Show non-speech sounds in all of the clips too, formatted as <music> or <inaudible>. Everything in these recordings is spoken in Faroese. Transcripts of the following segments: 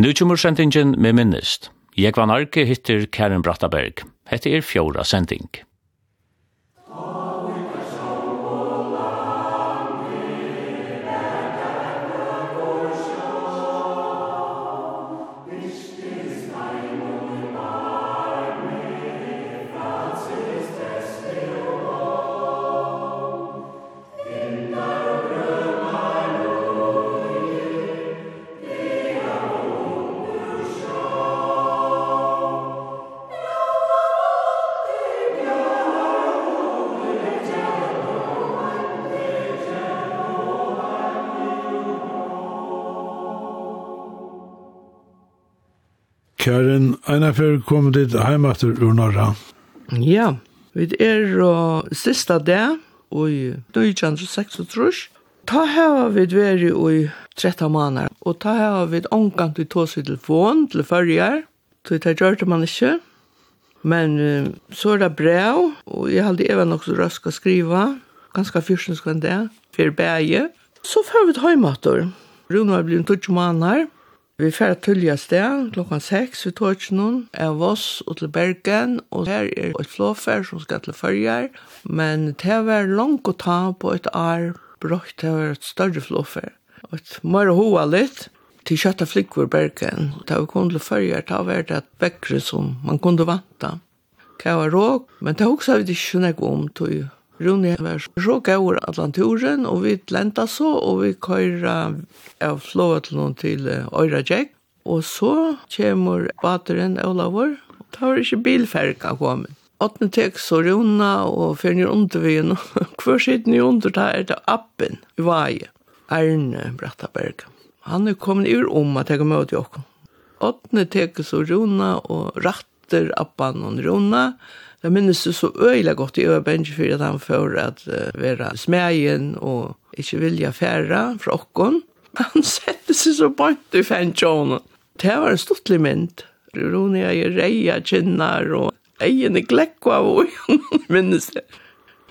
Nu kommer sendingen med minnest. Jeg var narki hittir Karen Brattaberg. Hette er fjóra sending. Einar fyrir kom dit heimater ur norra. Ja, vi er og sista dag, og i 1936, ta hava vi veri i 13 måneder, og ta hava vi omgang til tås i telefon til fyrir, så det gjør det man ikke. Men uh, så er det brev, og jeg halde even så rask å skriva, ganske fyrstens kan det, fyrir bæge. Så fyrir vi til heimater. Rune var blivit 20 måneder, Vi færre tullja sted klokkan 6 vi tog noen av oss og til Bergen, og her er et flåfer som skal til Førjar, men det var langt å ta på et år, brått det var et større flåfer. Og et mer hoa litt, til kjøtta flikkvur Bergen, og da vi kom til Førjar, det var det et bekkere som man kunde vanta. Det var råk, men det var også vi ikke om, tog Rune var så gaur Atlanturen, og vi lenta så, og vi køyra av flåvetlen til Øyrajek. Og så kommer bateren Olavur, og tar ikke bilferka kommet. Åttne tek så Runa og fyrir undervien, og hver sitter ni under da er det appen i vaje, Erne Brattaberg. Han er kommet ur om at jeg møte jokken. Åttne tek så Runa og ratter appen og Runa, og Jeg minnes det så øyelig godt i øyebenge for at han får at uh, være smegen og ikke vilja fære fra okken. Han <laughs> sette seg så bort i fengtjånen. Det var en stortlig mynd. Rune er i reia kinnar og egen i glekka av øyen, <laughs> minnes det.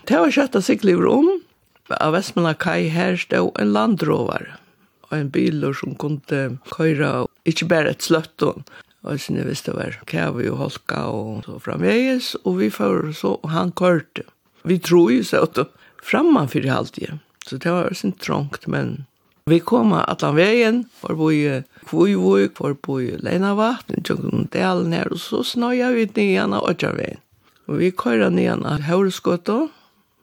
Det var kjøtt av sikliver rom. Av Vestmanna Kai her stod en landrovar og en bil som kunne køyra, ikke bare et sløtton, Og så visst det var kæve og holka og så framveges, og vi får så, og han kørte. Vi tror jo så at det framman for alltid. Så det var sin trångt, men vi kom allan veien, var på i Kvujvuk, var på i Leinavatt, i Tjungdalen her, og så snøya vi nyan av Åtjarveien. Og vi køyra nyan av Haureskotto,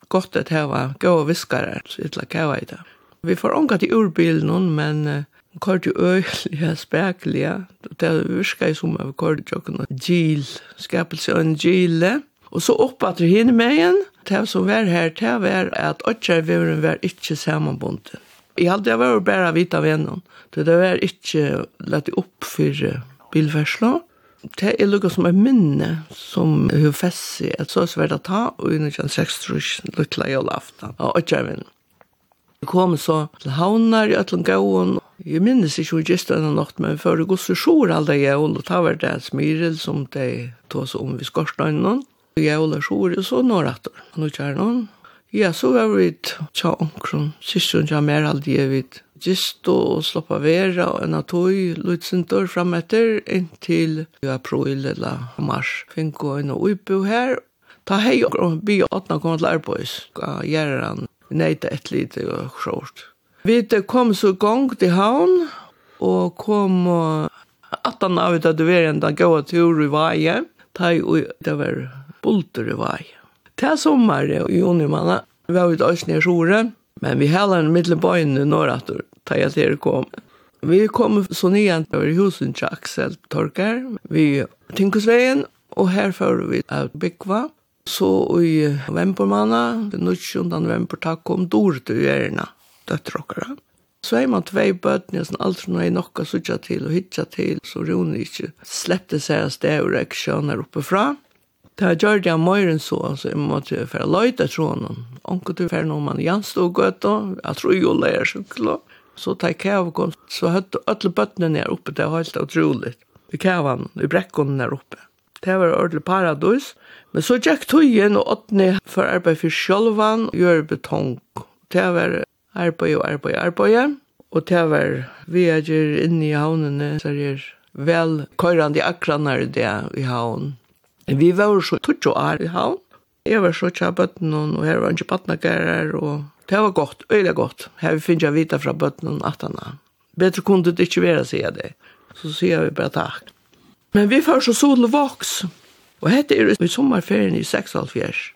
godt at det var gode viskare, så ytla kæva i det. Vi får ångat i urbilen, men Hun kort jo spekelig, ja. Det er virker som av vi kort jo kunne gil, skapelse av en gile. Og så opp at det hinner med igjen. Det som var her, det var at åtjerviveren var ikke sammenbunden. Jeg hadde jeg vært bare vidt av vennen. Det var ikke lett opp for bilversla. Det er lukket som et minne som hun festet. at så svært å ta, og under 26 trus, lukkla jeg og lafta av åtjerviveren. Vi kom så til havnar i ætlen gåen. Jeg minnes ikke hvor gist denne natt, men før det gosser sjor alle jævn, og ta var det smyrel som de tog seg om vi skorstøynen. Jævn er sjor, og så når etter. Nå kjær noen. Ja, så var vi tja omkron, sist hun tja mer aldri jeg vidt. Gist og sloppa vera og en av tog, lutsintor fram etter, inntil april eller mars. Fink og en og uipo her, Ta hei og bi åtna koma til arbeis, gjerran neita et lite og sjort. Vi kom så gong til havn, og kom og attan av at det var en dag gå tur i vaje, tai og det var bulter i vaje. Ta sommar i junimanna, vi var ute æsne i sjore, men vi heller en middelbøyne norratur, tai at det kom. Vi kom så nyan over husen til Aksel Torkar, vi tinkusveien, og her får vi av Bikva, Så i november måned, den 19. november, da kom Dorte til Gjerna, døtter dere. Så er man tvei bøtene, som alt som er nok å sitte til og hitte til, så Rune ikke sleppte seg av sted og reaksjoner oppe fra. Det har gjort jeg mer enn så, så jeg måtte være løyte, tror han. Anker du fer noen mann gjenstå og gøtt, jeg tror jo leier så klart. Så da jeg kom, så høtte alle bøttene ned oppe, det var helt utrolig. I kavan, i brekkene ned oppe. Det var ordentlig paradis, Men så gikk tøyen og åttne for arbeid for sjølvan, gjør betong. Det var arbeid og arbeid og arbeid. Og det var vi er gjør inne i havnene, så er vel køyrande akranar det i havn. Vi var så tutsi år i havn. Jeg var så tja bøtten, og her var ikke batnagarer, og det var godt, øyla godt. Her vi finner jeg vita fra bøtten at han Betre kunne det ikke være, sier jeg det. Så sier vi bare takk. Men vi får så solvoks. Og hette er i sommerferien i 6,5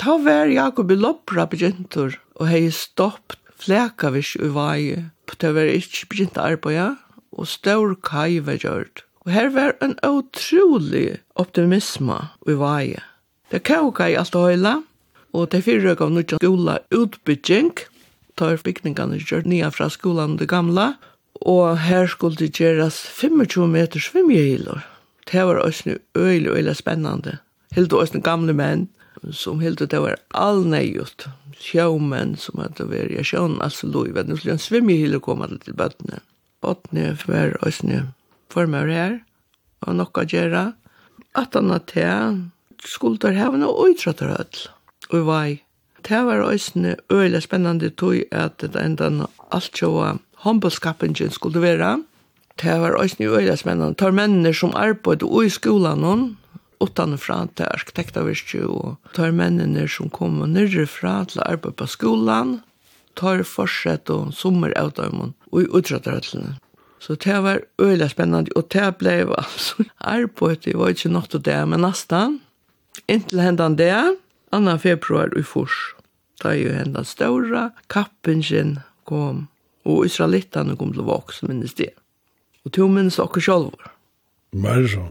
Ta vær Jakob i loppra begyntur og hei stoppt flekavis i vaje. Ta vær ikkje begynt arbeida og stor kai var gjørt. Og her var en utrolig optimisma i vei. Det kauka i alt høyla, og det fyrrøk av nødja skola utbygging, tar bygningene gjørt nya fra skolan det gamla, og her skulle det gjeras 25 meter svimjehiler det var også øyelig, øyelig spennende. Helt og også gamle menn, som helt og det var allnøyut. Sjåmenn som hadde vært i sjøen, altså lov, vet du, en svimmehile kom alle til bøttene. Bøttene var også former her, og nokka gjera. At han at det der hevne og utrattar høll. Og vei. Det var også øyelig spennende tog at det enda alt sjåa håndballskappingen skulle være. Det var også nye øyne spennende. Tar mennene som arbeidde i skolen noen, utanfra til arkitektavirke, og tar mennene som kommer nyrefra til arbeid på skolen, tar forsett og sommer av dem og i utrettelene. Så det var øyne spennende, og det ble altså arbeid, det var ikke nok til det, men nesten. Inntil hendan det, 2. februar i Fors, da jo hendan ståra, kappingen kom, og israelittene kom til vokse, minnes det. Og to minnes okker sjolvor. Mer så.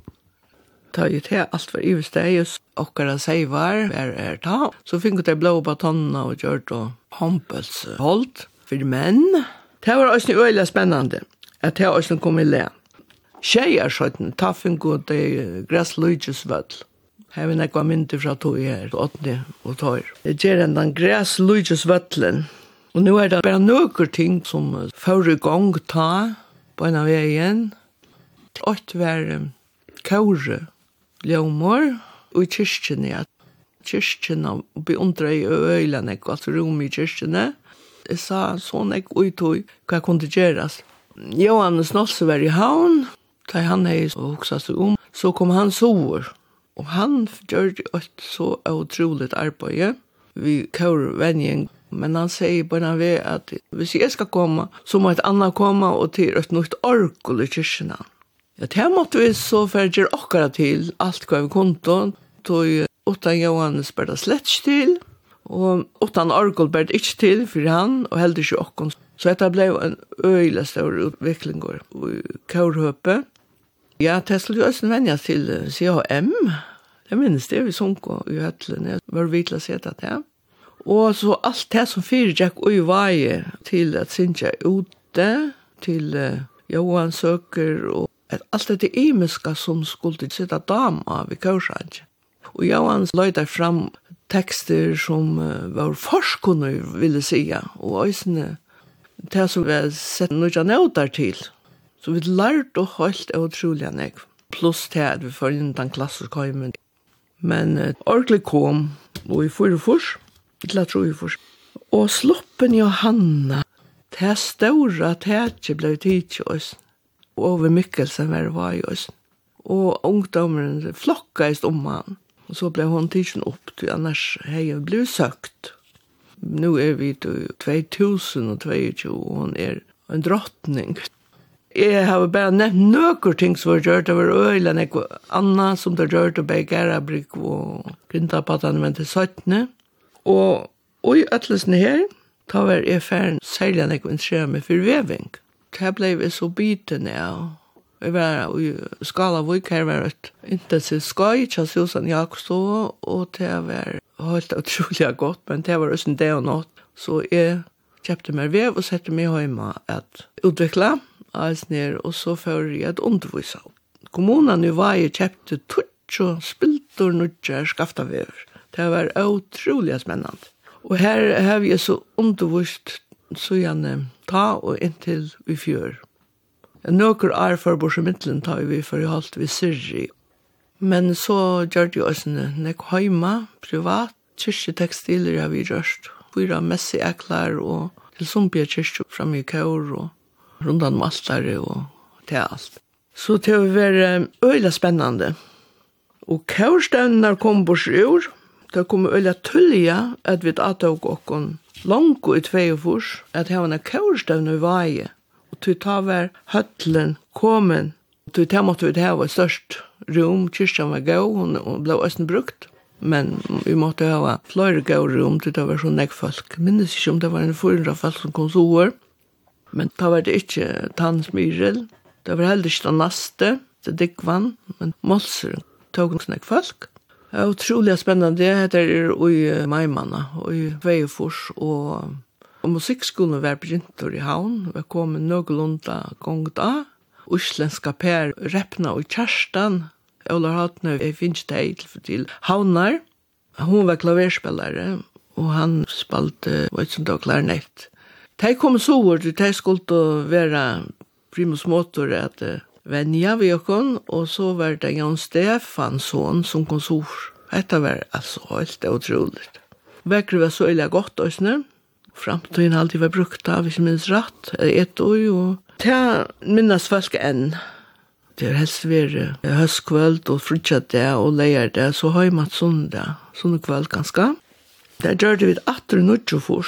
Ta ju te allt var ivstegis okkara seivar er er ta. Så finko det blå batonna og gjørt og hompels holdt for menn. Det var også øyla spennande at det også kom i le. Tjejer skjøtten, ta finko te gress lujusvøll. Her vil nekva myndir fra tog her, åttne og tår. Jeg gjør en den gress lujusvøllen. Og nu er det bare nøkker ting som fører gong ta, på en av veien. Ått var um, kaure ljomor og i kyrkjene, ja. Kyrkjene, beundra i øylene, og alt rom i kyrkjene. Jeg sa sånn jeg uttog hva kunne gjøres. Johan Snosse var i havn, da han hei og hoksa seg om, så kom han sover. Og han gjør det så utrolig arbeid. Vi kjører venjen Men han sier på den vägen att hvis jeg skal komme, så må et annet komme og til et nytt orkel i kyrkorna. Ja, det här måtte vi så ferdige akkurat til alt hva vi kunne, Tog åttan Johannes bär det slett til, Og åttan Orkel bär det ikke til for han og heller ikke åkon. Så dette ble en øyelig stor utvikling i Kaurhöpe. Ja, det skulle ju också vänjas till CHM. Det minnes det vi sunk og i hötlen. Jag var vid å se det til. Og så alt det som fyrir Jack og Uvaje til at Sintja ute, til uh, Johan Søker, og at alt det imiska som skulle sitte dam av i Kaursandje. Og Johan løyde fram tekster som uh, var forskunne, ville sige, og øysene det som vi sett noe nøyder til. Så vi lærte og holdt det utrolig nek. Pluss til at vi får inn den klassisk Men uh, ordentlig kom, og får det først, til tro i fors. Og sloppen Johanna, det er større at det ikke ble tid til oss, og over Mikkelsen var det var i oss. Og ungdommeren flokkaist om han, og så ble hun tidsen opp, til annars hei jeg ble søkt. Nå er vi til 2022, og hun er en drottning. Jeg har bare nevnt noen ting som har gjort over øyla, nekva anna som har gjort og begge over Beigerabrik og grinta på Grindapatane, men til 17. Og, og i ætlesen her, da var jeg ferdig særlig enn jeg interesseret meg for veving. Det ble jeg så biten av. Vi var i skala hvor jeg var et intensivt skøy, kjans Susan Jakobstå, og det var helt utrolig godt, men det var også en dag og natt. Så jeg kjøpte meg vev og sette meg hjemme at utvikla, eisner, og så fører jeg et undervisa. Kommunen i jeg kjøpte tutt og spiltor nudger skafta vever. Det var utrolig spennende. Og her har vi så undervist så gjerne ta og inntil vi fjør. Nøkker er for bortsemittelen tar vi for i halvt vi syrri. Men så gjør det jo også nek heima, privat, kyrkjetekstiler har vi rørst. Fyra messi eklar og til sumpia kyrkje fram i kaur og rundan maltare og til alt. Så det har vært øyla spennende. Og kaurstevnene kom bors ur, Det kom øyla tullja at vi og okkon langt i tveifors at hava en kjørstøvn i vaje. Og til ta var høtlen komen. Til ta måtte vi hava størst rom, kyrkjan var gau, og blå østen brukt. Men vi måtte hava flere gau rom til det var så nek folk. Minnes ikke om det var en 400 folk som kom så år. Men ta var det ikke tannsmyrel. Det var heller ikke den naste, det dikkvann, men målser tog nek folk. Ja, utrolig spennende. Det er i Maimanna, og i Veifors, og, og musikkskolen var begynt i havn. Vi kom noenlunda gong da. Uslenska per Repna og Kjerstan. Ola Hatne, jeg finnes det til havnar. Hun var klaverspillere, og han spalte, og et sånt av klarnett. De kom så over, de skulle være primus motor, at venja vi okon, og så var det Jan Stefansson som konsor. Dette var altså helt utroligt. Vekker var så illa godt, Øsne. Framtiden alltid var brukt av, hvis jeg minns rett, et år, og til minnes folk enn. Det er helst vært høstkvöld og frutjadag og leierdag, så har jeg matt det, sånn kvöld ganske. Der gjør det vidt 18 og 19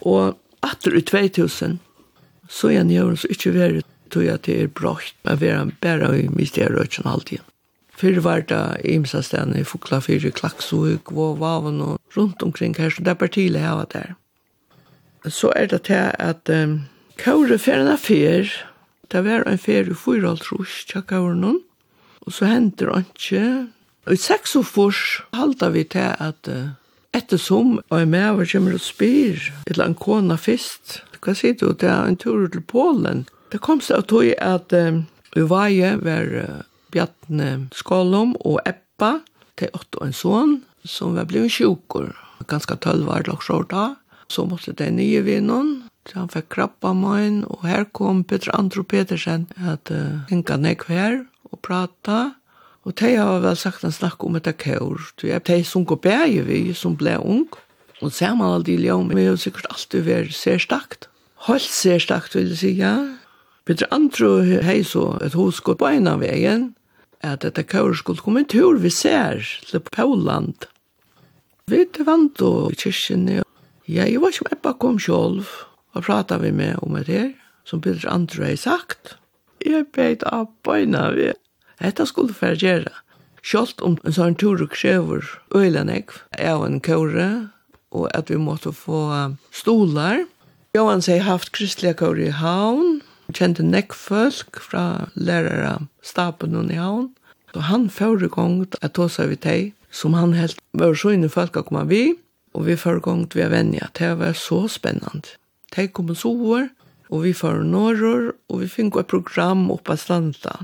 og 18 i 2000, så igjen gjør det så ikke vært tog jeg til er brått, men vi er bare i mysterrøtjen alltid. Fyrr var det imsa stedene i Fokla 4, Klaksvik, Våvaven og rundt omkring her, så det er bare tidlig jeg var der. Så er det til at um, Kaure ferien er fer, det var en fer i 4,5 trus, tja Kaure noen, og så hender han ikke. Og i seks og fors halda vi til at uh, Ettersom, og jeg med var kommer og spyr, et eller annet kona fyrst, hva sier du, det er en tur til Polen, Det kom seg av at um, Uvaje var uh, Bjartne Skålom og Eppa til åtte og en son, som var blevet sjukker. Ganske tølv var det også da. Så måtte det nye vinnen, Så han fikk krabba min, og her kom Peter Andro Petersen at uh, henka nek her og prata. Og de har vel sagt en snakk om etter kjør. De er som går bæge vi, som ble ung. Og ser man aldri i ljøm, men det er sikkert alltid vært særstakt. Helt særstakt, vil jeg si, ja. Peter Antro hei så et hos på en av veien, at dette kaur skulle komme en tur vi ser til Pauland. Vi vant og kyrkjene. ja, jeg var ikke med på kom selv, og pratet vi med om det her, som Peter Antro hei sagt. Jeg beit av beina vi. Dette skulle vi gjøre. Sjalt om en sånn tur og krever øylenegv, jeg og en kaure, og at vi måtte få stolar. Johan sier haft kristliga kaure i havn, kjente nekk folk fra lærere stapen og havn Så han fører gongt at ta seg vi teg, som han helt var så inne folk å komme vi, og vi fører gongt til vi er venner. Det var så spennende. Teg kom så år, og vi fører norrår, og vi fikk et program oppe av Slanda.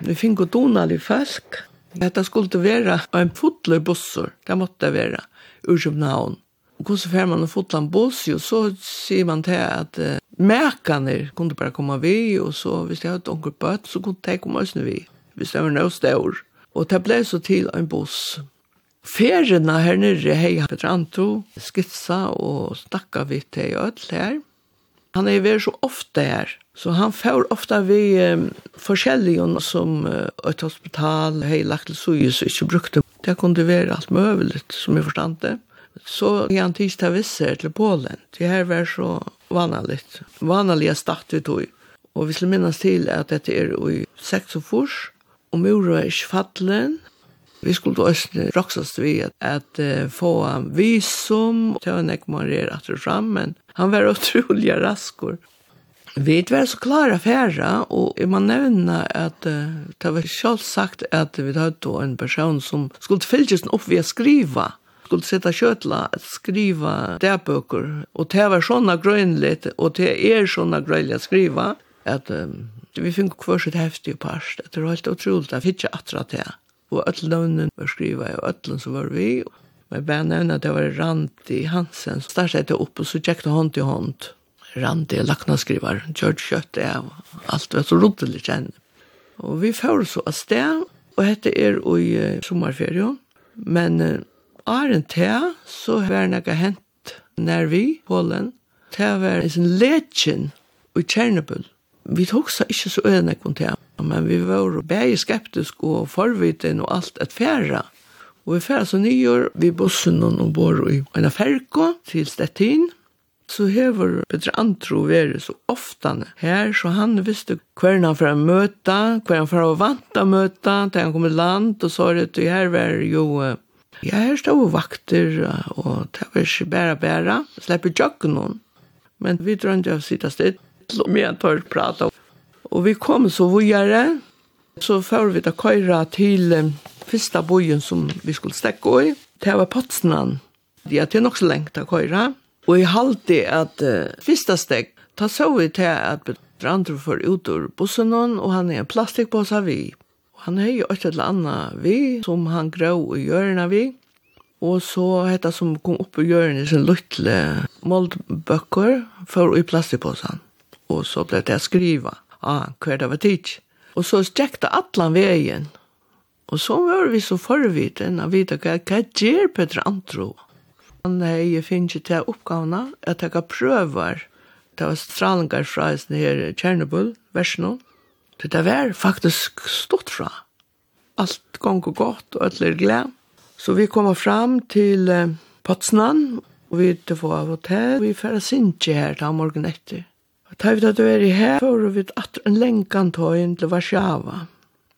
Vi fikk donalig folk. Dette skulle være en fotler busser, det måtte det være, ur København. Och hur så får man en fotland buss ju så ser man till att uh, märkaner kunde bara komma vi och så visst jag har ett onkelbött så kunde det komma oss nu vi. Vi stämmer nu stor. Och det blev så till en buss. Färgerna her nere hej Petranto skitsa och snakka vi till öll her. Han är väl så ofta här. Så han får ofta vi um, forskjellige som uh, ett hospital, hej lagt til så ju så inte brukte. Det kunde vara allt möjligt som jag forstand det så är han tills visser till Polen. Det här var så vanligt. Vanliga start vi tog. Och vi skulle minnas till att det är i sex och fors. Och mora är fallen. Vi skulle då östna roxas vi att, uh, få en visum. Det var en ekmarer att fram, men han var otroliga raskor. Vi var så klara färra och jag man nämna att uh, det var själv sagt att vi hade då en person som skulle fyllas upp vid skriva skulle sitta kjøtla att skriva dæbøker, og det var sånne grønligt, og det er sånne grønligt å skriva, at um, vi fikk hver sitt heftig parst, det var helt otroligt jeg fikk ikke atra til det. Og alle var skriva, og alle som var vi, men bare nevne at det var Randi Hansen, så der sette jeg opp, og så tjekket hånd til hånd. Randi, laknaskrivar, George Kjøtt, jeg, alt var så roddelig kjenne. Og vi får så av sted, og dette er i sommerferien, men Arent til, så var det hent nær vi, Polen. Det var en legend i Tjernobyl. Vi tok seg ikke så øyne om det, men vi var bare skeptiske og forvitende og alt et færre. Og vi færre så nyår, vi bussen og bor i en ferko til Stettin, så hever Petra Antro vært så ofta her, så han visste hver han for å møte, hver han for å vant å møte, til han kom i land, og så er det her var jo Ja, her stod vakter, og det var ikke bare bare. Slipper jøkken noen. Men vi drømte å sitte sted, og vi tar prate. Og vi kom så vågjere, så får vi da køyre til første bojen som vi skulle stekke i. Det var Potsnan. Ja, det er nok så lengt å køyre. Og i halte at uh, første stek, ta så vi til at bedrandre får ut ur bussen, og han er en plastikkpåsa vi. Han hei jo et eller annet vi, som han grå i hjørnet vi. Og så hetta som kom opp i hjørnet sin luttle moldbøkker, for i plastipåsen. Og så ble det skriva, ah, hver det var tids. Og så strekte atlan veien. Og så var vi så forviten av vita hva, hva gjør Petra Antro? Han hei finnes til oppgavene, jeg tenker prøver. Det var stralingar fra her Tjernobyl, versjonen Så det var faktisk stått fra. Alt gong og godt, og alt er glad. Så vi kom fram til eh, Potsnan, og vi til få av hotell. Vi færre sinje her til morgen etter. Og tar vi da at er i her, for vi at en lenkan tøyen til Varsjava.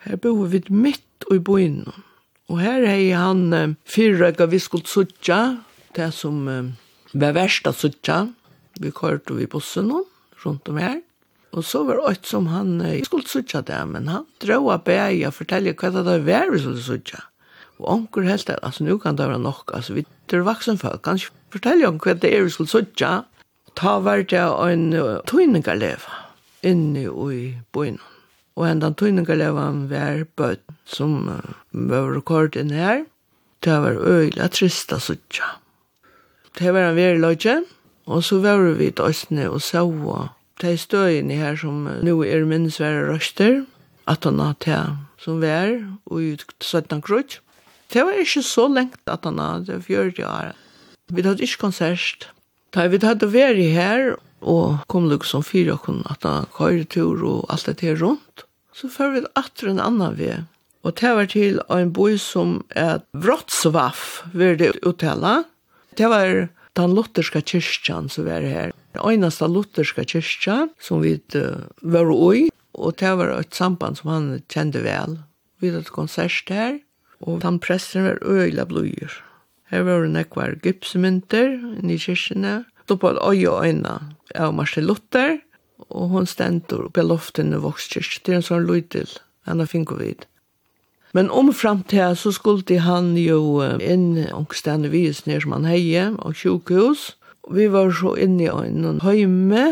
Her bor vi midt og i boinen. Og her er han eh, fyrrøyga vi skulle suttja, det som eh, var verst av suttja. Vi kørte vi bussen rundt om her. Og så var det som han, jeg skulle sutja det, men han drøy av bæg og fortelle hva det var vi skulle sutja. Og onker helt det, altså nå kan det være nok, altså vi er vaksen folk, kan ikke fortelle om hva det er vi skulle sutja. Ta var det en uh, tøyningarleva inne i byen. Og en den tøyningarlevan var bøtt som uh, var rekord inne her. Det var øyla trista sutja. Det var en veri løgje, og så var vi i Østene og så Det er støyene her som nå er minnesvære røster, at han har til som vær, og i 17 krutsk. Det var ikke så lengt at han hadde i året. Vi hadde ikke konsert. Da vi hadde vært her, og kom liksom fire og kunne at han køyre tur og alt det her rundt, så før vi atter en annen ved. Og det var til en boi som er Vrotsvaff, vil det uttale. Det var den lutherske kyrkjan som var her. Den einaste lutherska kyrkja som vi uh, var oi, og det var et samband som han kjente vel. Vi hadde konsert her, og han pressen var øyla blodjur. Her var det nekvar gypsemynter i kyrkjene, då på øy og øyna av Marcel Luther, og hon stendur oppe i loften i vokskyrk, det er en sånn lydel, han har finko vid. Men om fram til så skulle han jo inn omkstene vis ned som han heie, og sjukhus, vi var så inne i en høyme,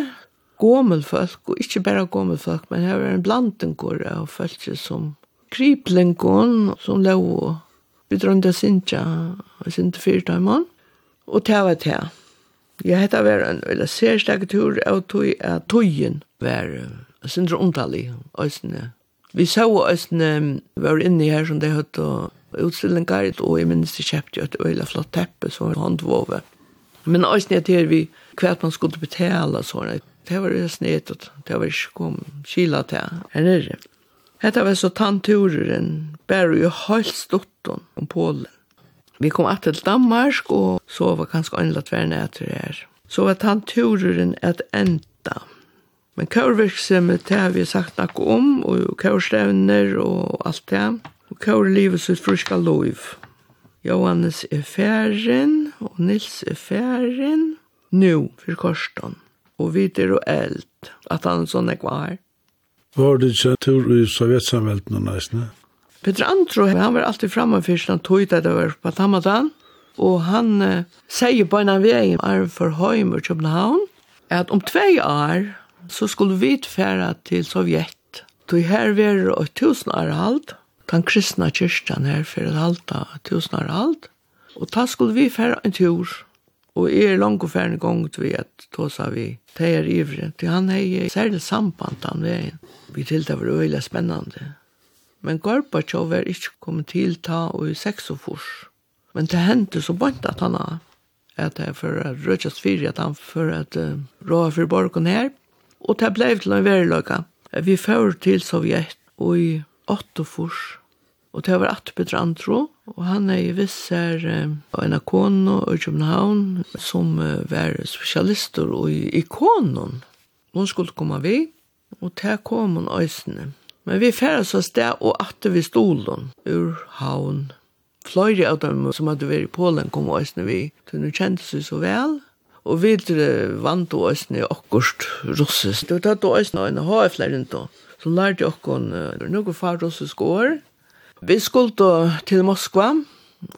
gomelfolk, og ikke bare gomelfolk, men her var en blandengård av folk som kriplengån, som lå og vi drønte Sintja, og sinte fyrtøymann, og det var det. Jeg hette var en eller særstekke tur av tøy, at tøyen var Sintja ondallig, øsne. Vi så øsne var inne her som det høtt og utstillingar, og jeg minnes det kjøpte jo et øyla flott teppe, så håndvåve. Men også ned til vi hva man skulle betale sånne. Det var det snedet, det var ikke kom kila til her nere. Hette var så tanturen, bare jo helt storten om Polen. Vi kom att til Danmark, og så var ganske annerledes hver nætter her. Så var tanturen et enda. Men kørvirksomhet, det har vi sagt noe om, og kaurstevner og alt det. Og kaurlivet sitt friska lov. Johannes er færen, og Nils er færen. nu for korsten, og vi er og eld, at han sånn er kvar. Var det ikke tur i sovjetsamvelden og næsne? Peter Andro, han var alltid framme først, han tog det var på Tamatan, og han eh, sier på en av veien, er for Høymer, København, at om tve år, så skulle vi færa til Sovjet. Tog her var det tusen år alt, den kristna kyrkjen her for et halvt av tusen år alt, Og ta skulle vi færa en tur, og er langt og færa en gong til vi at tåsa vi teier ivre, til han hei særlig samband den veien. Vi til det var øyla spennande. Men Gorbachev er ikke kommet til ta og i seks og fors. Men det hendte så bant at han har at det er for at rødkjast fyrir at han for at uh, råa for borgen her. Og det ble til en verilaga. Vi fører til Sovjet og i åtte fors. Og det var at Petra Antro, Og han er i visser en akono i København som var spesialister og i ikonen. Hun skulle komme vi, og til kom hun øysene. Men vi færre så sted og atter vi stolen ur havn. Fløyre av dem som hadde vært i Polen kom øysene vi, så nu kjente seg så vel. Og vi vant og øysene akkurat russisk. Det var tatt og øysene og en HF-lærinto, så lærte jeg akkurat noen far russisk år, Vi skulle til Moskva,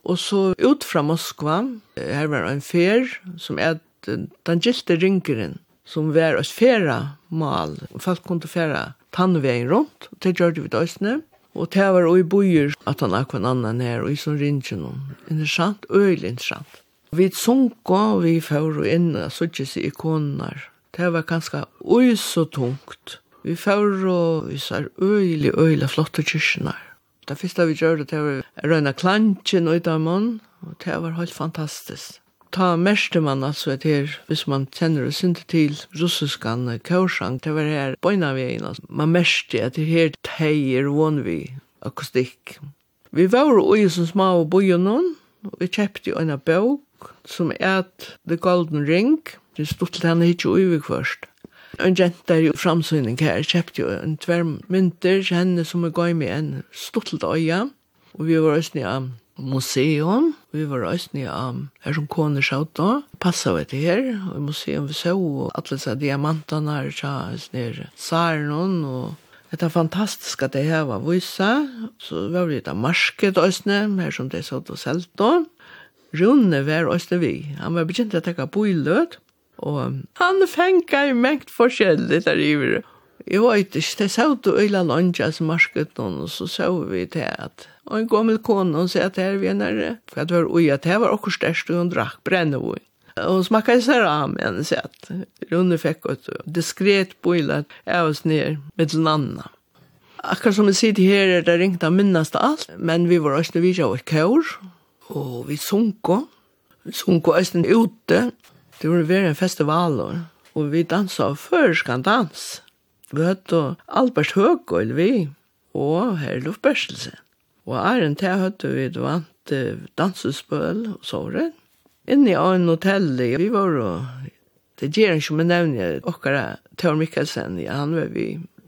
og så ut fra Moskva, her var en fer, som er den gilte ringeren, som var oss færa mal, og folk kunne færa tannveien rundt, og det gjør vi døsne, og det var i bojer, at han akkurat annan her, og i sånn rinkeren, interessant, øyelig interessant. Vi sunk og vi færa inn, og så ikke se ikoner, det var ganske ui så tungt. Vi færa, og vi ser øyelig, øyelig flotte kyrkjener. Det første vi gjør det, det var røyna klantjen ut av damen, og det var helt fantastisk. Ta meste man altså et her, hvis man kjenner og synte til russiskan kaursang, det var her bøyna vi inn, altså. Man meste at det her teier von vi akustikk. Vi var jo i som små og boi og vi kjøpte en bøk som er The Golden Ring, det stod til henne ikke uivig først en jenter i framsyning her kjøpte jo en tver mynter til henne som er gøy med en stottelt øye. Og vi var også nye av museum. Vi var også nye av her som kone skjøt da. Passa vi til her. Og i museum vi så og alle disse diamantene her. Sånn Sarnon og Det er fantastisk at det her var vysa, så var vi da marsket østene, her som det satt og selt da. Rune var østene vi. Han var begynt å tenke på i løt. Og han fengar mengt forskjellig der i iver. Jeg vet ikke, det sa du øyla lunge som marsket noen, og så sa vi til at Og en gammel kone, og sier at her vi er nærre, for at det var ui, at her var okkur størst, og hun drakk brenne brennevoi. Og smakka i sær av med henne, sier at Rune fikk et diskret boila av oss ned med den andre. Akkur som vi sitter her, er det ringt av minnast alt, men vi var også vidtja av et kår, og vi sunko, vi sunko eisen ute, Det var vera en festival og vi dansa av førskan dans. Vi høtte Albert Høgøyl vi, og her Lufberstelse. Og æren til høtte vi vant dansespøl og såret. Inne i en hotell, vi var og det gjør han ikke med nevne okkara Thor Mikkelsen, ja, han var vi,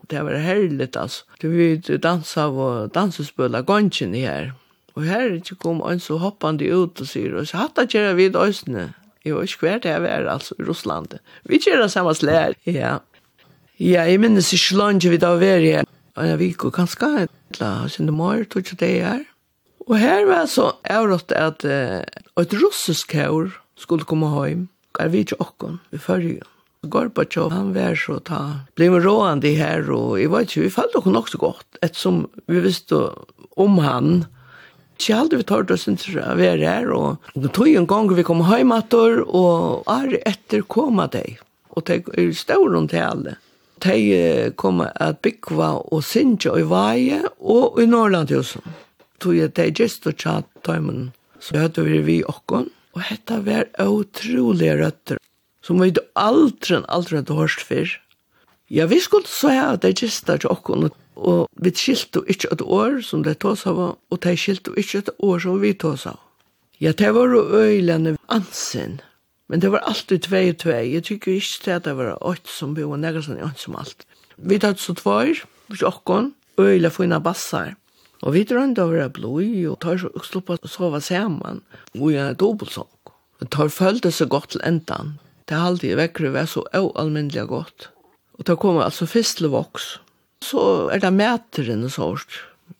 det var herligt altså. Det vi dansa av dansespøl av gongen her. Og her kom en så hoppande ut og sier, og så hatt det gjør vi i jo ikke hver det er, altså, i Russland. Vi kjører det samme slær, ja. Ja, jeg minnes ikke langt vi da var her. i en vik og kanskje, eller sin mor, tog ikke det her. Og her var så avrått at uh, et russisk kjør skulle komme hjem, er vi ikke åkken vi følger jo. Gorbachev, han var så ta, ble med rående her, og jeg vet ikke, vi falt åkken nok så godt, ettersom vi visste om han, og ikke aldri vi tar det sin til å være her, og det tog en gang vi kom hjemmater, og er etter koma deg, og det er større ståren til alle. De kom at bygge og sinja i Vaje og i Norrland Norrlandhusen. Tog jeg det gist og tjatt tøymen, så hørte vi vi okken, og hette var utrolige røtter, som vi aldri, aldri hadde hørt før. Ja, vi skulle så her at det gista til okkon, og vi skilte ikke et år som det tås av, og de skilte ikke et år som vi tås av. Ja, det var jo øylene ansen, men det var alltid tvei og tvei. Jeg tykker ikke til at det var åtte som bo, og negersen er som alt. Vi tatt så tvær, hos okkon, øyle fina bassar. Og vi drømte over å blod, og tar så ukslo på å sove sammen, og jeg er dobbeltsong. Og tar følte seg godt til endan. Det er alltid vekker, det var så ualmindelig godt. Og det kommer altså først til voks. Så er det mæteren og sånt.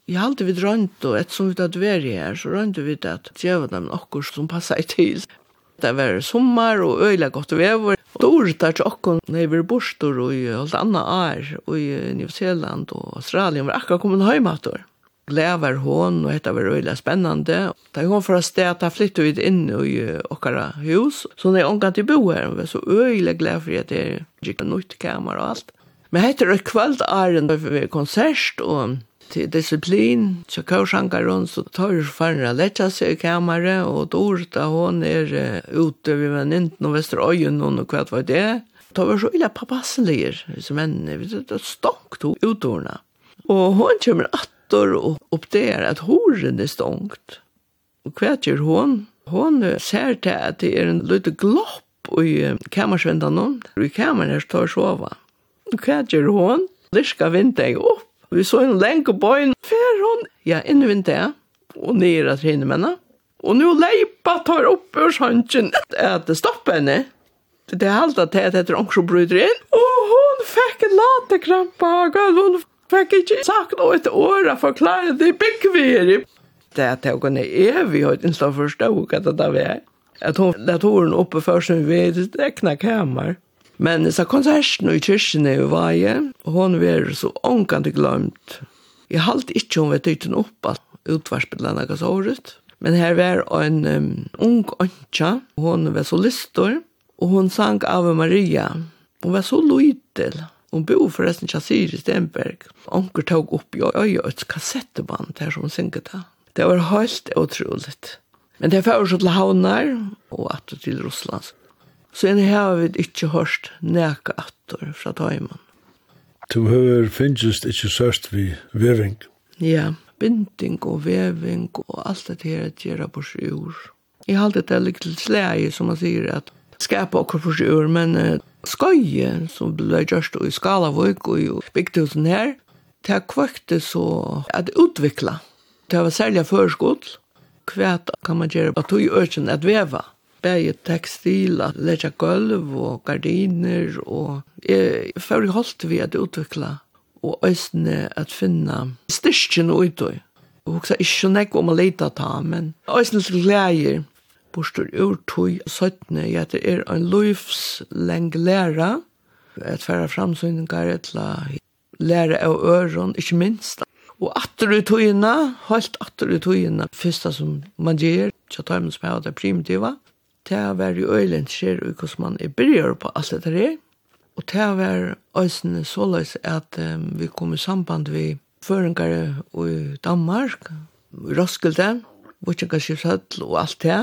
Jeg har alltid vidt rønt, og et som vi tatt veri her, så rønt vi at djeva dem nokkur som passar i til. Det var sommar og øyla godt vever. Dår der til okkur, når vi var bostor og i alt anna er, og i New Zealand og Australien, var akkur kommet høymator glæver hon og detta var väldigt spännande. Där for å att da flyttet vi inn i okkara hus. Så når jeg omgang til bo her, var så öjlig glad for at det gikk en nytt kammare och allt. Men här är det æren ären för konsert og til disiplin, Så kursankar hon så tar hon för att lätta seg i kammare och Dorta hon är ute vid väninten och Västeröjen og kvart var det. Det var så illa papasselier som henne. Det stångt hon utorna. Og hon kommer at Petter og oppdager at horen er stångt. Og hva gjør hon? Hon ser til at det er en liten glopp i kamersvendene. I kameren her står sova. Og hva gjør hon? Lirka vinter jeg opp. Vi så en lenge og. Fer hon. Ja, inn i vinter Og nere til henne mennene. Og nå leipa tar opp ur sannsyn at det stopper henne. Det er alt at det heter ångsjobryter inn. Og hon fikk en latekrampa av gulvet ikke sagt noe etter året for å klare det bekvämt. Det er är att jag evig, evigheten stå forstå hva det da vi er. där var. Att hon lät håren uppe för sin vid räkna kammer. Men så konserten i kyrkjen er i Vaje, hun er så ångkande glömt. Jag halt inte hon vet opp, at att er så året. Men her var en um, ung anka, hun var så listor. og hun sang Ave Maria. Hun var så lytel. Hun bo förresten i Siri Stenberg. Onker tog upp i øye et kassetteband här som synker det. Det var helt otroligt. Men det var så til havnar och att till Russland. Så en har vi inte hört näka atter från Taiman. Du hör finnst ikke sørst vi veving. Ja, binding og veving og alt det her at gjøre på sjur. Jeg har alltid det litt til slæg som man sier at skapa okkur for sjur, men uh, skøye som ble gjørst i Skalavøk og i bygdhusen her, det kvøkte så at utvikla. Det var særlig førskott, kvæt kan man gjøre at du i økken at veva. Begge at lekkja gulv og gardiner, og jeg fyrir holdt vi at utvikla og øsne at finna styrkjen og utøy. Og hoksa ikke nek om å leita ta, men øsne slik gleder bostur ur tui søttene ja, det er en løyvsleng læra, et færre framsynningar etla læra av øron, ikkje minst. Og atter i tøyina, helt atter tøyina, fyrsta som man gjør, tja tøymen som er det primitiva, tja var i øylen skjer ui hos man er byrjar på alt det der, og tja var øysene såleis at um, vi kom i samband vi føringar i Danmark, i Roskilde, Vuchingaskipshøll og alt det,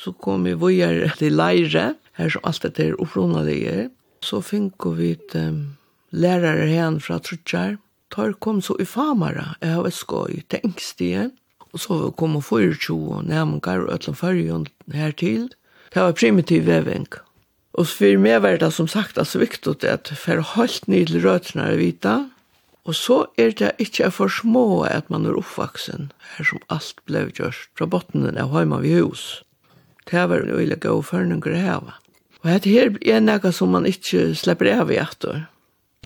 så kom vi videre til leire, her som alt dette er opprunalige. Så finko vi et um, lærere hen fra Trudjar. Tar kom så i famara, jeg har skoj, til engstige. Og så kom og fyrir tjo, og nærmengar og ætlan fyrjon her til. Det var primitiv veving. Og for meg var det som sagt altså viktig at for holdt nydelig røtene er vita, og så er det ikke for små at man er oppvaksen, her som alt ble gjørst fra bottenen av hjemme vi hus. Det var en øyelig god førninger å hava. Og dette her er noe som man ikke slipper av i etter.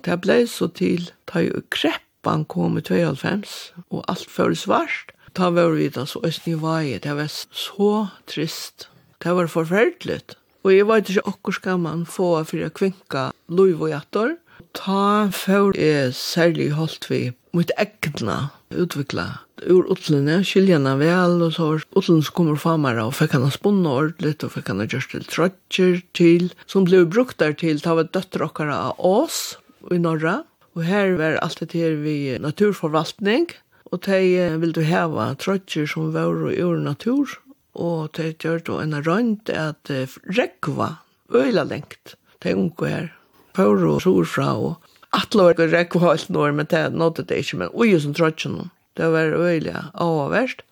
Det ble så til da jo kreppan kom i 92, og alt før svart. Da var vi da så østene i vei, det var så trist. Det var forferdelig. Og jeg vet ikke akkur skal man få for å kvinka lov og etter. Ta før jeg særlig holdt vi mot egna utvikla ur utlene, skiljene vel, og så var utlen som kommer famara, og fikk han spunna ordentligt, og fikk han gjørst til trøtjer til, som ble brukt der til, ta var døtter okkara av oss i Norra, og her var alt det her vi naturforvaltning, og de ville heva trøtjer som var ur natur, og de gjør då en rønt at rekva, øyla lengt, de unge her, på og sur fra, og atlover rekva alt når, men det nådde det ikke, men ui som trøtjer noen. Det var øyelig avverst.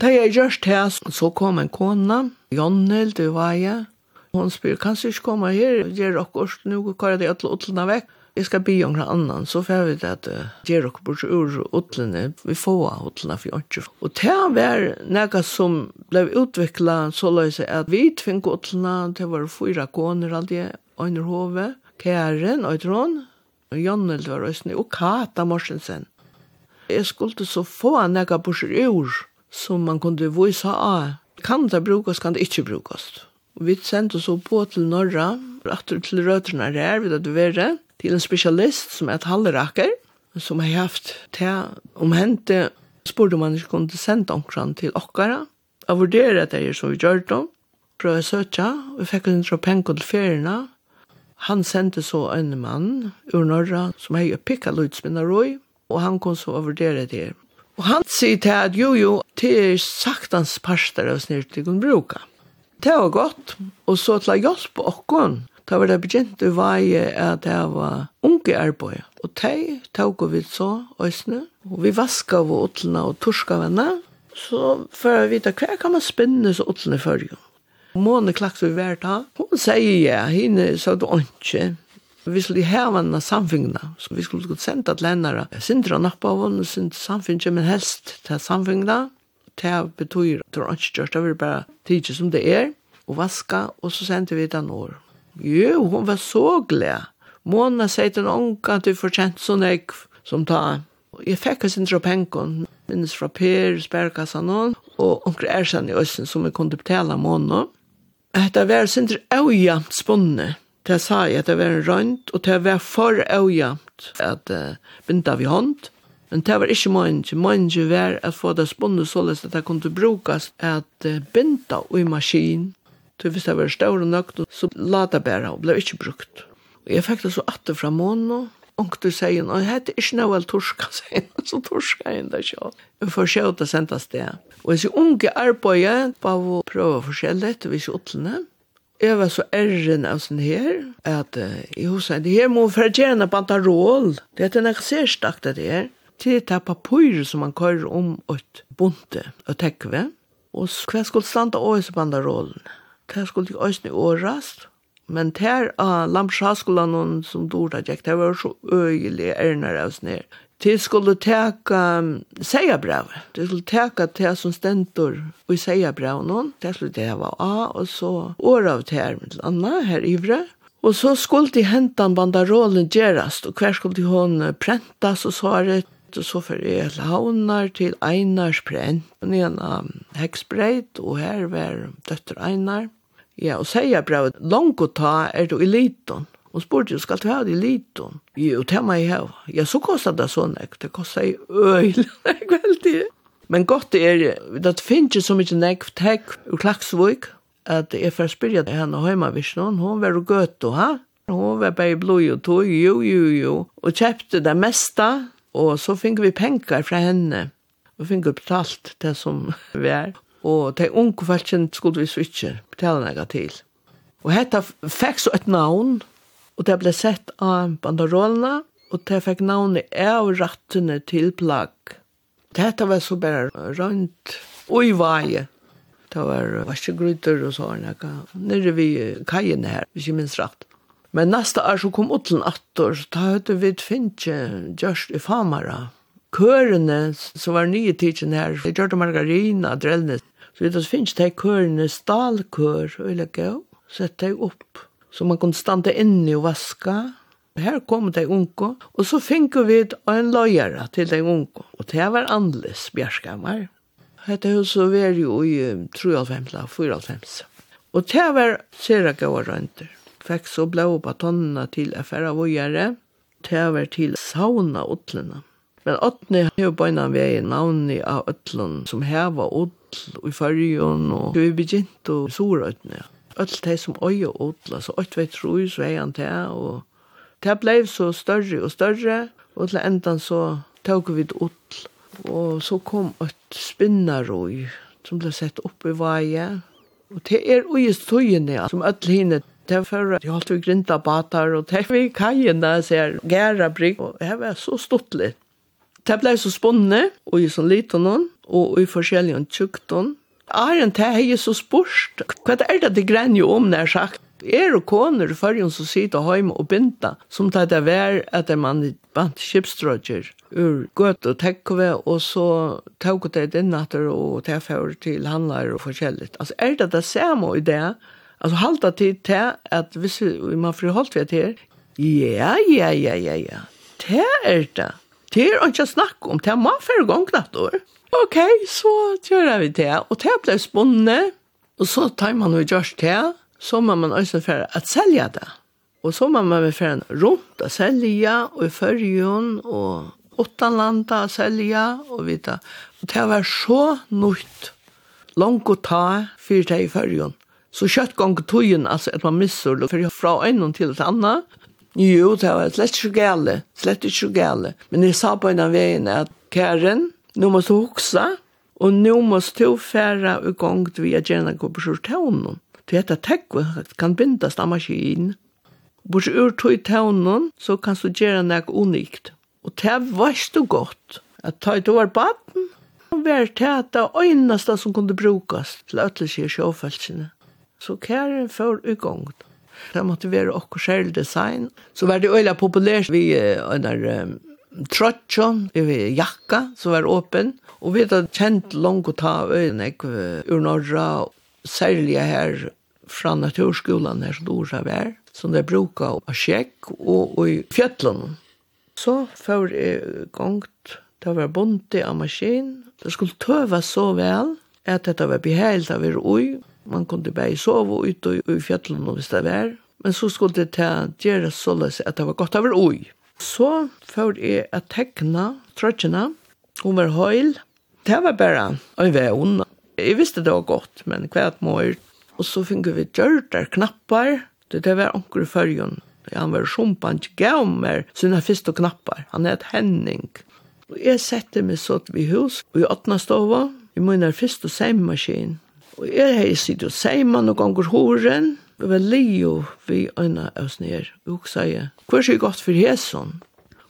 Da jeg gjørst her, så kom en kona, Jonnel, du var jeg. Hun spyr, kan du ikke komme her? Gjør dere nå, hva er det alle utlene vekk? Jeg skal bli en annan, så får vi det at gjør dere bort ur utlene, vi får utlene for ikke. Og det var noe som ble utviklet så løs at vi tvingte utlene, det var fyra koner alltid, under Hove, Kæren, Øytron, Jonnel var Østene, og Kata Morsensen. Jeg skulle så få nekka bursir ur som man kunde vise av. Kan det brukes, kan det ikke brukast. Vi sendte så på til Norra, etter til røtterna her, vil at du være, til en spesialist som er et halvraker, som har haft til omhente, spurte man ikke kunne sende omkran til okkara, og vurdere det er som vi gjør det, prøve å søke, og vi fikk en tropenko til feriene, Han sendte så en mann ur norra som hei pikka lutsminna roi, og han kom så og vurdere det. Og han sier til at jo, jo, det er saktans parster av snirt de kunne bruke. Det var godt, og så til å hjelpe åkken, da var det begynt å veie at det var unge arbeid. Og de tog vi så, øsne, og vi vasket av åtlene og torska vennene, så for å vite hva kan man spinne så åtlene før. jo. Måne klaks vi hvert da. Hun sier ja, henne sa du ikke, Så vi skulle ha vann samfingna. Så vi skulle gå sendt at lennare. Sindra nappa av hon, sind samfunnet, men helst til samfingna. Det betyr, det var ikke gjørst, det var bare tidsi som det er. Og vaska, og så sendte vi den år. Jo, hon var så glad. Mona sier til noen at du får kjent sånn jeg som ta. Jeg fikk hans indra penkon, minnes fra Per, spærkassa noen, og onker erkjenn i Østen som jeg kunne betale Mona. Det var sindra avjamt spunnet det sa jeg at det var en rønt, og det var for avjamt at uh, binda vi hånd. Men det var ikke mange. Mange var at få det spunnet således at det kunne brukes at uh, binda i maskin. Så hvis det var større nok, så la det bare og ble ikke brukt. Og jeg fikk det så atter fra måneden, du sier, og jeg heter ikke noe vel torska, sier han, så torska jeg enda ikke. Vi får se å ta sendt av sted. Og jeg unge arbeider, bare prøve forskjellig, vi sier åttene, jeg var så ærren av sånn her, at uh, jeg husker, det her må for gjerne bantarol, det er noe særstakt det her, til det papyr som man kører om et bunte og tekve, og hva skulle standa også bantarolen? Det skulle ikke også årast, men ter av uh, Lamshaskolan som dora gikk, det var så øyelig ærner av sånn her. De skulle teka seierbrev. De skulle teka det som stentor i seierbrev noen. Det skulle det var A, og så år av det her, med Anna, her ivre. Og så skulle de hente en bandarolen gjerast, og hver skulle de hon prentas og svaret, og så for jeg launar til Einars prent. Og nyan av heksbreit, og her var døtter Einar. Ja, og seierbrevet, langt å ta er du i liten. Hon spurte jo, skal du ha det i liten? Jo, det må jeg ha. Ja, så kostar det sånn, ikke? Det kostar jo øyne, ikke veldig. Men godt er, det finnes ikke så mye nekv tekk ur Klaksvøk, at jeg får spyrja til henne heimavisjonen, hun var jo gøtt og ha. Hun var bare blod og tog, jo, jo, jo. Og kjøpte det meste, og så fikk vi penger fra henne. Vi fikk betalt det som vi er. Og de unge falskene skulle vi switche, betale noe til. Og hetta fikk så et navn, Og det ble sett av banderollene, og det fikk navnet av rattene til plagg. Dette var så bare rundt og i vaje. Det var vaskegryter og sånn, nere vi kajen her, hvis jeg minns rett. Men neste år så kom Otlen attor, så da høyde vi et finche gjørst i Famara. Kørene, som var nye tidsen her, det gjørte margarina, drellene. Så vi vet oss finche kørene, stalkør, og jeg legger jo, sette de opp så man kunne stande inne og vaske. Her kom de unge, og så fikk vi en løyere til de unge. Og det var annerledes bjørskammer. Hette huset var jo i 3,5-4,5. Og det var sere gode rønter. Fikk så blå på tonnene til affæra vågjere. Det var til sauna utlene. Men åttene har jo bøyna vei navnet av utlene som heva utl i fargen. og vi begynte å sora utlene. Ja öll de som oi og odla, så øtt vei tro i sveien til, og det blei så større og større, og til endan så tog vi odl, og så kom et spinnerøy som ble sett opp i veie, og det er øye støyene som øll hinne Det var jeg holdt vi grinta batar, og det var kajen der, ser gæra brygg, og det var så stått litt. Det ble så spånne, og i sånn liten, og i forskjellige tjukton, Arjen det er så spørst. Hva er det det grenner jo om når sagt? Er og koner for som sitter hjemme og binda, som det er vær at man vant skipstrødger ur gøt og tekkve, og så tok det inn etter og tilfører til handler og forskjellig. Altså, er det det samme i det? Altså, halte tid til at hvis man friholdt ved vi her, ja, ja, ja, ja, ja, det er det. Det er ikke snakk om, det er man for gang knapt år. Ok, så gjør vi det. Og det ble spunnet, og så tar man jo gjørst det, så må man også for å selge det. Og så må man færre rundt å selge, og i førjen, og åttanlanda å selge, og vite. Og det var så nytt, langt å ta fyrt det i førjen. Så kjøtt gang tøyen, altså at man misser det fra en til et annet, Jo, det var slett ikke gale, slett ikke gale. Men jeg sa på en av veien at Karen, nå må du huske, og nå må du fære i gang til vi er gjerne gå på sjortøvnen. Det heter tekket, kan bindes av maskinen. Bors ur tog tøvnen, så kan du gjøre noe unikt. Og det var du godt. At ta i over baden, og være til at det øyneste som kunne brukes til øtelse i. Så Karen får i gang til. Det måtte være okkur selv design. Så var det øyla populært vi under um, trotjon, vi jakka, som var åpen. Og vi hadde kjent langt å ta øyne ur norra, særlig her fra naturskolan her som ordet var, som de bruka av sjekk og, og i fjötlen. Så før jeg gongt, det var bonte av maskin. Det skulle tøva så vel at dette var behelt av er ui, Man kunde bare sove ute og i fjallene hvis det var. Men så skulle det til gjøre således at det var godt over ui. Så før jeg at tekna trøtjene, hun var høyl. Det var bare en vevn. Jeg visste det var godt, men hva at må Og så finner vi gjørter knappar. Det var anker i fyrjon. Han var sjumpan, ikke gav meg sine første knappar. Han er et henning. Og jeg sette meg så til vi hus, og i åttna stova, i munnen første seimaskin, Og jeg har sitt og seimann noen ganger horen, og vi leo vi øyne oss ned, og hun sier, hva er det godt for hæsson?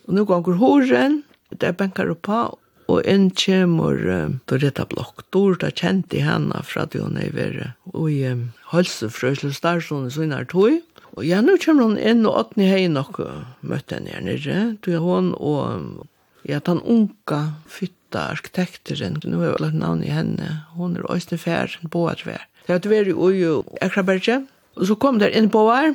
Og noen ganger horen, det er benkar oppa, og en kjemur um, på retta blokk, dår da kjent i henne fra det hun er ved, og i um, hølsefrøsle starstående så innar tog, og ja, nå kommer hun inn og åttni hei nok møtte henne her nere, Du er hun og ja, den unga fytt Lotta, arkitekteren, nu har jeg lagt navn i henne, hun er Øystein Fær, Boa Tvær. Det har vært i Akraberge, og så kom der inn på Boa,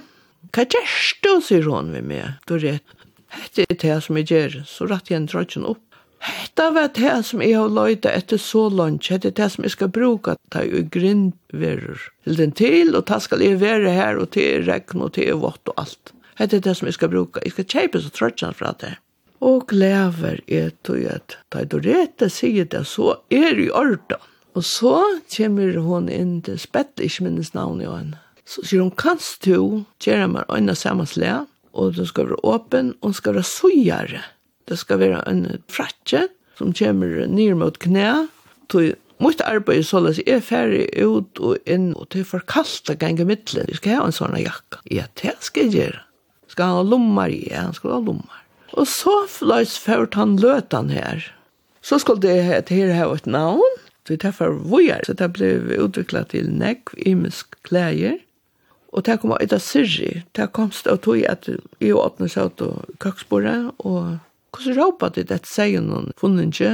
hva gjerst du, sier hun ved meg, du rett. Hette er det som jeg gjør, så rett igjen trøtjen opp. Hette var det som jeg har løyta etter så langt, hette er det som jeg skal bruka, ta jo grindverur, til den til, og ta skal jeg være her, og til regn, og til vått og alt. Hette er det som jeg skal bruka, jeg skal kjeipa så trøtjen fra det og glæver er tog at da du rette sier det, så er i orda. Og så kommer hun inn til spett, ikke minnes navnet av henne. Så sier hun, kanst du gjøre meg øyne sammensle, og du skal være åpen, og du skal være søyere. Det skal være en fratje som kommer ned mot knæ, tog Mitt arbeid så løs er ferdig ut og inn, og det er for kaldt å gange midtelen. Vi skal ha en sånn jakka. Ja, det skal jeg gjøre. Skal han ha lommer? Ja, han skal ha lommer. Og så fløys ført han løtan her. Så skulle det hette her ha et navn, det er derfor vi er, så det ble utviklet til nekv, imisk klæger, og det kom ut av Sirri, det kom stå tog at i åpne seg ut og køksbordet, og hvordan råpa det dette sier noen funnet ikke,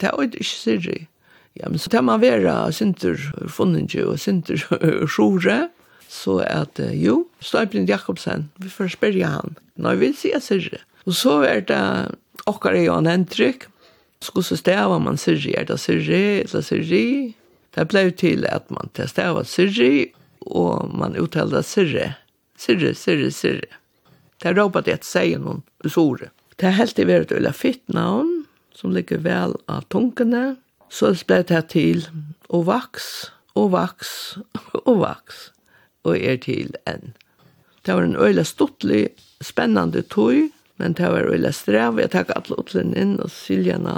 det er ikke syrri. Ja, men så tar man vera sinter funnet ikke, og sinter <laughs> sjore, så at jo, Støyblind Jakobsen, vi får spørre han, når vi sier syrri. Og så er det okkar er Jan Hendrik, skulle stava man syrri, er det syrri, eller syrri? Det ble til at man stava syrri, og man uttalda syrri. Syrri, syrri, syrri. Det er råpa det at seg noen usore. Det er helt i verret ulla fitt navn, som ligger vel av tunkene. Så det ble det til å vaks, og vaks, <laughs> og vaks, og er til enn. Det var en øyla stortlig, spennande tøy, Men det var veldig strev, jeg takk alle utlene inn og syljene.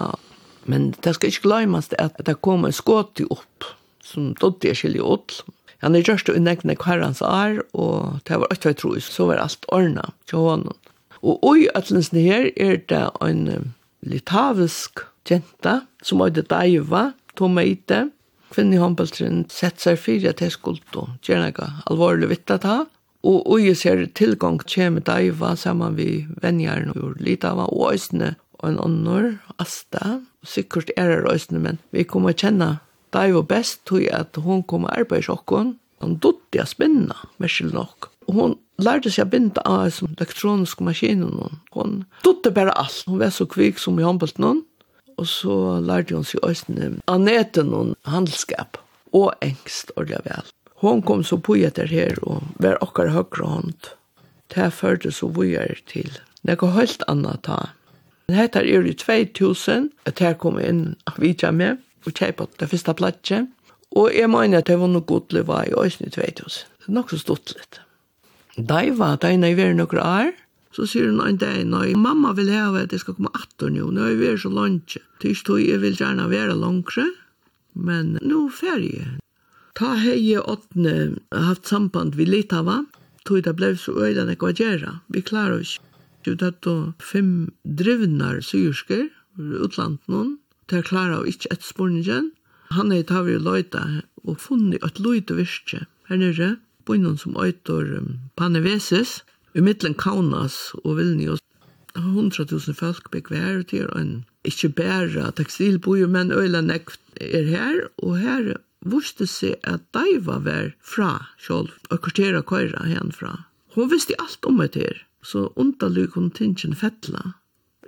Men det skal ikke glemmes at det kom en skåte opp, som dødde jeg skilje ut. Han er gjørst og unnekne kvarans år, og det var øyne tro, så var alt ordnet til hånden. Og i ætlensene her er det en litavisk jenta, som øyde Daiva, Tomeite, kvinne i håndballtrinn, sett seg fyrir at jeg skulle gjerne alvorlig vittat av, Og ui ser tilgang kjem daiva saman vi venjarn og litava og òsne og en annor, Asta, sikkert er er òsne, men vi kommer kjenna daiva best tog at hon kommer arbeid sjokkon, hon dutti a spinna, mersil nok. Og hon lærte seg å binda av som elektronisk maskinen. Hon dutte bare alt. Hon var så kvik som i håndbult noen. Og så lærte hon seg øyne av neten og handelskap. Og engst, ordentlig vel. Hon kom så på etter her og var akkurat høyre hånd. Det førte så vujer til. Det går helt annet ta. heter er i 2000, at her kom inn av vidtja med, og kjeipa det første platje. Og jeg mener at det var noe godlig var i 2000. Det er nok så stått litt. Da jeg var, da jeg var noen år, så sier hun en dag, nei, mamma vil heve at jeg skal komme 18 nå, nå er vi så langt. Tyst tog jeg vil gjerne være langere, men nå ferie. Ta hei åttne haft samband vi Litava, tog det blei så øyda nek å gjera. Vi klarer oss. Jo, det er fem drivnar syrsker, utlandet noen, til jeg klarer ikke et sporningen. Han er tatt vi løyta og funnet et løyte virke her nere, på noen som øyter um, Paneveses, i middelen Kaunas og Vilnius. 100.000 folk bygg vær til en, ikke bare tekstilbojer, men øyla nekt er her, og her vurste seg at Daiva var fra selv, og kvartera køyra hen fra. Hun visste alt om det her, så underlig hun tingen fettla.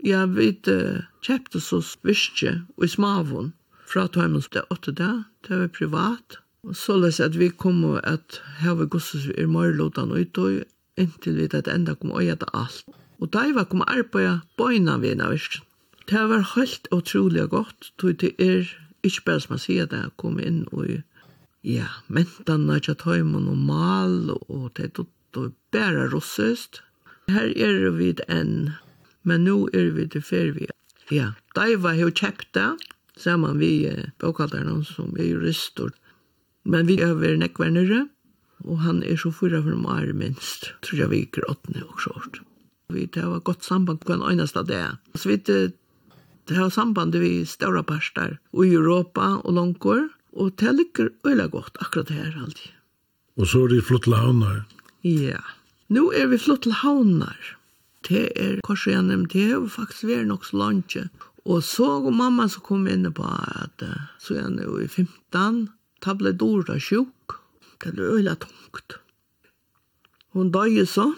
Jeg vet, uh, kjøpte så virkje og i smavun fra Tøymens det åtte da, det var privat. Og så løs at vi kom og at heve gosses vi er mørlotan og utøy, inntil vi det enda kom og gjette alt. Og Daiva kom arbeida bøyna vi en av virkjen. Det var helt utrolig godt, tog det er ikke bare som man sier det, kom inn og ja, mentan nødja tøymon og mal og det er det bæra russest. Her er vi enn, men nå er vi til fer vi. Ja, Daiva har kjøpt det, saman vi eh, som er jurister. Men vi er over nekvernere, og han er så fyra for meg minst, tror jeg vi ikke åttende og sånt. Vi tar godt samband på en øyneste dag. Så vi Det har samband vi stora parstar i Europa og långkor og det ligger øyla godt akkurat her alltid. Og så er det flott til havnar. Ja. Nå er vi flott til havnar. Det er kanskje jeg nevnt, det er faktisk vi er nok så langt. Og så og mamma så kom inn på at så er jeg nå i 15, ta ble sjuk. Det er øyla tungt. Hun døg så.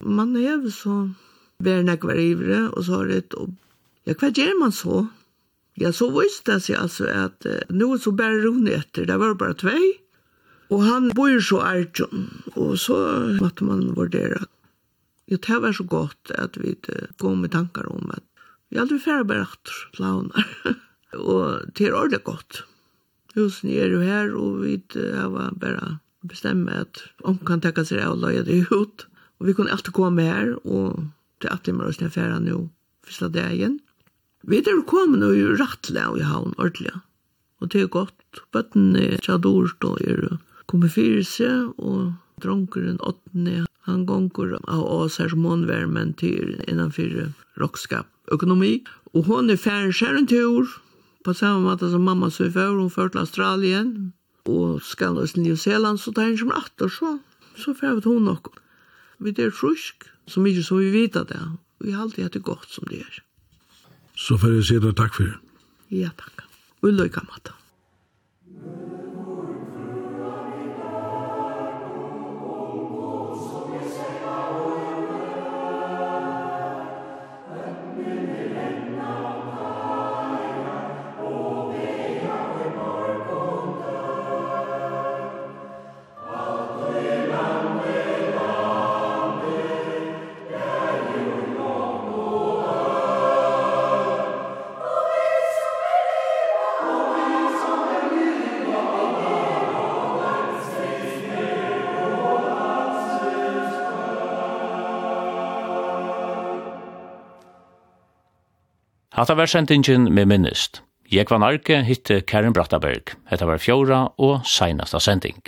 Man er så vær nekvar ivre, og så har det Ja, hva gjør man så? Ja, så visste det seg altså at uh, noe så bare Rune etter, det var bare tvei. Og han bor så ærtjon, og så måtte man vurdere. Ja, det var så godt at vi kom med tankar om at vi aldri færre bare atter launar. <laughs> og det er ordentlig godt. Husen er jo her, og vi var bare bestemme at om kan tenke seg av å løye det ut. Og vi kunne alltid komme her, og til at det er mer å snøfære nå, første dagen. Vi er kommet i rattla i havn, ordentlig. Og det er godt. Bøtten er tjadort og er kommet fyrir seg, og dronkeren åttende, han gonger av oss her som håndvermen til innanfyr rockskap økonomi. Og hon er færen skjer en tur, på samme måte som mamma så før, hun ført til Australien, og skal oss til New Zealand, så tar hun som atter, så, så færet hun nok. Vi er frusk, så ikke så vi vet det. Vi har alltid hatt det godt som det er. Så får jeg si det takk for det. Ja, takk. Og lykke med det. Hatta var sendingen med minnist. Jeg var narke hitte Karen Brattaberg. Hetta var fjóra og seinasta sending.